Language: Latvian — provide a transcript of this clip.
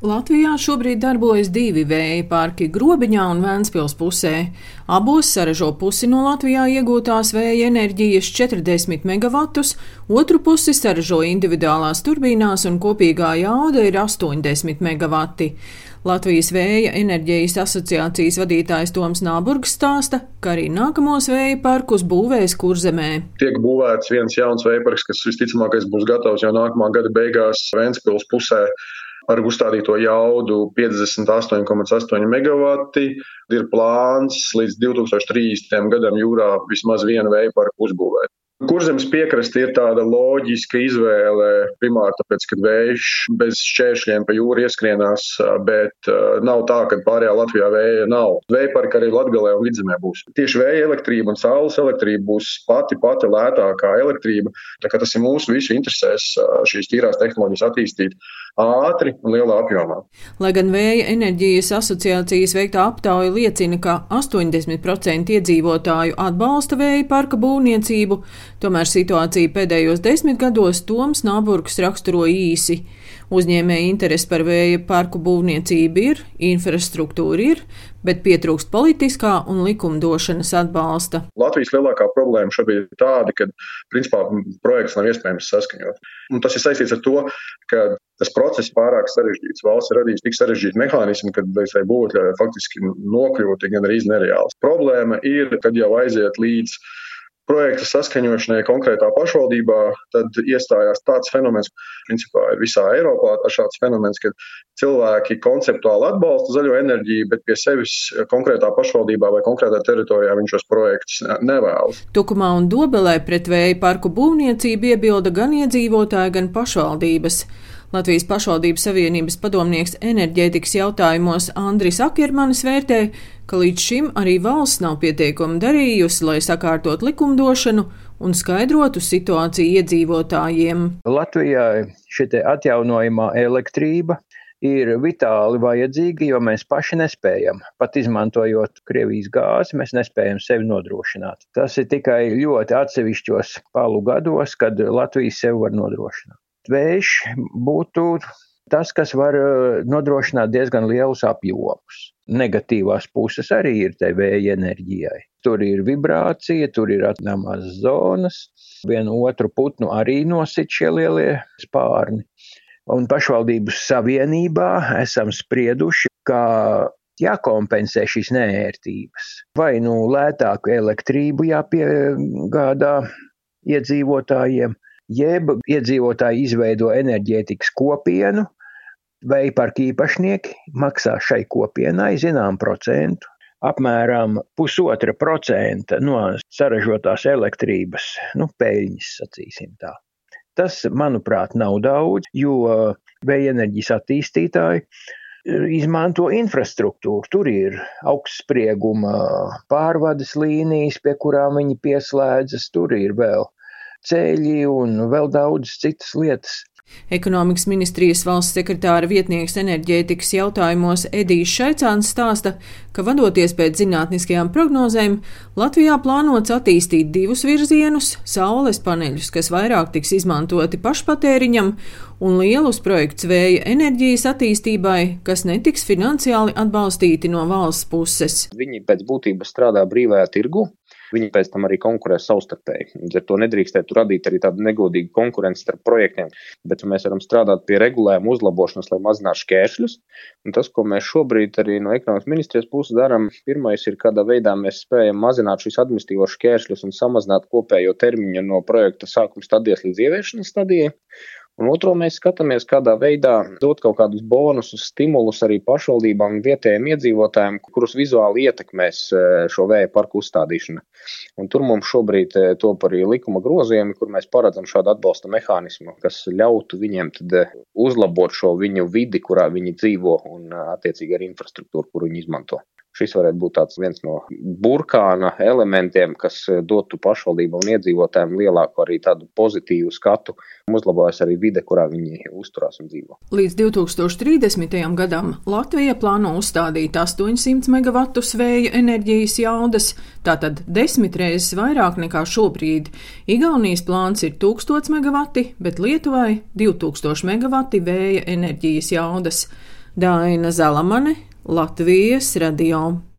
Latvijā šobrīd darbojas divi vēja parki - Grobiņā un Vēncpils pusē. Abos saražo pusi no Latvijā iegūtās vēja enerģijas 40 MW, otru pusi saražo individuālās turbīnās un kopīgā jauda ir 80 MW. Latvijas vēja enerģijas asociācijas vadītājs Toms Nāburgs stāsta, ka arī nākamos vēja parkus būvēs kurzemē. Tiek būvēts viens jauns vēja parks, kas visticamākais būs gatavs jau nākamā gada beigās Vēncpils pusē ar uzstādīto jaudu 58,8 MW. Ir plāns līdz 2030. gadam jūrā vismaz vienu vēja parku uzbūvēt. Kurzemes piekraste ir tāda loģiska izvēle, primāri tāpēc, ka vējš bez šķēršļiem pa jūru ieskrienās, bet nav tā, ka pārējā Latvijā vēja nav. Vēja parka arī Latgalē un Vidzemē būs. Tieši vēja elektrība un saules elektrība būs pati pati lētākā elektrība. Tā kā tas ir mūsu visu interesēs šīs tīrās tehnoloģijas attīstīt ātri un lielā apjomā. Lai gan Vēja enerģijas asociācijas veiktā aptauja liecina, ka 80% iedzīvotāju atbalsta vēja parka būvniecību, tomēr situācija pēdējos desmit gados Toms Nāburgs raksturo īsi. Uzņēmēja interesi par vēja parku būvniecību ir, infrastruktūra ir, bet pietrūkst politiskā un likumdošanas atbalsta. Latvijas lielākā problēma šobrīd ir tāda, ka principā projekts nav iespējams saskaņot. Un tas ir saistīts ar to, ka tas process ir pārāk sarežģīts. Valsts ir radījusi tik sarežģītu mehānismu, ka līdz tai būtu faktiski nokļūt gan arī nereāls. Problēma ir, kad jau aiziet līdz projekta saskaņošanai konkrētā pašvaldībā, tad iestājās tāds fenomens, principā ir visā Eiropā šāds fenomens, ka cilvēki konceptuāli atbalsta zaļo enerģiju, bet pie sevis konkrētā pašvaldībā vai konkrētā teritorijā viņš šos projektus nevēlas. Tukumā un Dobelē pret vēja parku būvniecību iebilda gan iedzīvotāji, gan pašvaldības. Latvijas pašvaldības savienības padomnieks enerģētikas jautājumos Andris Akiermanis vērtē, ka līdz šim arī valsts nav pietiekami darījusi, lai sakārtot likumdošanu un skaidrotu situāciju iedzīvotājiem. Latvijā šī atjaunojamā elektrība ir vitāli vajadzīga, jo mēs paši nespējam. Pat izmantojot Krievijas gāzi, mēs nespējam sevi nodrošināt. Tas ir tikai ļoti atsevišķos palu gados, kad Latvija sev var nodrošināt vējš būtu tas, kas var eh, nodrošināt diezgan lielus apjomus. Negatīvās puses arī ir tai vēja enerģijai. Tur ir vibrācija, tur ir atnāmās zonas, vienu otru putnu arī nosit šie lielie spārni. Un pašvaldības savienībā esam sprieduši, ka jākompensē šīs nērtības. Vai nu lētāku elektrību jāpiegādā iedzīvotājiem, jeb iedzīvotāji izveido enerģētikas kopienu, veiparku īpašnieki maksā šai kopienai zinām procentu, apmēram pusotra procenta no saražotās elektrības, nu, peļņas, sacīsim tā. Tas, manuprāt, nav daudz, jo vēja enerģijas attīstītāji izmanto infrastruktūru. Tur ir augstsprieguma pārvades līnijas, pie kurām viņi pieslēdzas, tur ir vēl ceļi un vēl daudz citas lietas. Ekonomikas ministrijas valsts sekretāra vietnieks enerģētikas jautājumos Edijs Šaicāns stāsta, ka vadoties pēc zinātniskajām prognozēm, Latvijā plānots attīstīt divus virzienus - saules paneļus, kas vairāk tiks izmantoti pašpatēriņam, un lielus projekts vēja enerģijas attīstībai, kas netiks finansiāli atbalstīti no valsts puses. Viņi pēc būtības strādā brīvajā tirgu, viņi pēc tam arī konkurē savstarpēji. Līdz ar to nedrīkstētu radīt arī tādu negodīgu konkurenci starp projektiem, bet mēs varam strādāt pie regulējuma uzlabošanas, lai mazinātu šķēršļus. Un tas, ko mēs šobrīd arī no ekonomikas ministrijas puses darām, pirmais ir, kādā veidā mēs spējam mazināt šīs administratīvos šķēršļus un samazināt kopējo termiņu no projekta sākuma stadijas līdz ieviešanas stadijai. Un otro mēs skatāmies, kādā veidā dot kaut kādus bonusus, stimulus arī pašvaldībām un vietējiem iedzīvotājiem, kurus vizuāli ietekmēs e, šo vēja parku uzstādīšana. Un tur mums šobrīd e, top arī likuma grozījumi, kur mēs paredzam šādu atbalsta mehānismu, kas ļautu viņiem tad e, uzlabot šo viņu vidi, kurā viņi dzīvo un attiecīgi arī infrastruktūru, kuru viņi izmanto. Šis varētu būt viens no burkāna elementiem, kas eh, dotu pašvaldībām un iedzīvotājiem lielāku arī tādu pozitīvu skatu, uzlabojas arī vide, kurā viņi uzturās un dzīvo. Līdz 2030. gadam Latvija plāno uzstādīt 800 MW vēja enerģijas jaudas, tātad desmit reizes vairāk nekā šobrīd. Igaunijas plāns ir 1000 MW, bet Lietuvai 2000 MW vēja enerģijas jaudas. Daina Zalamane, Latvijas radio.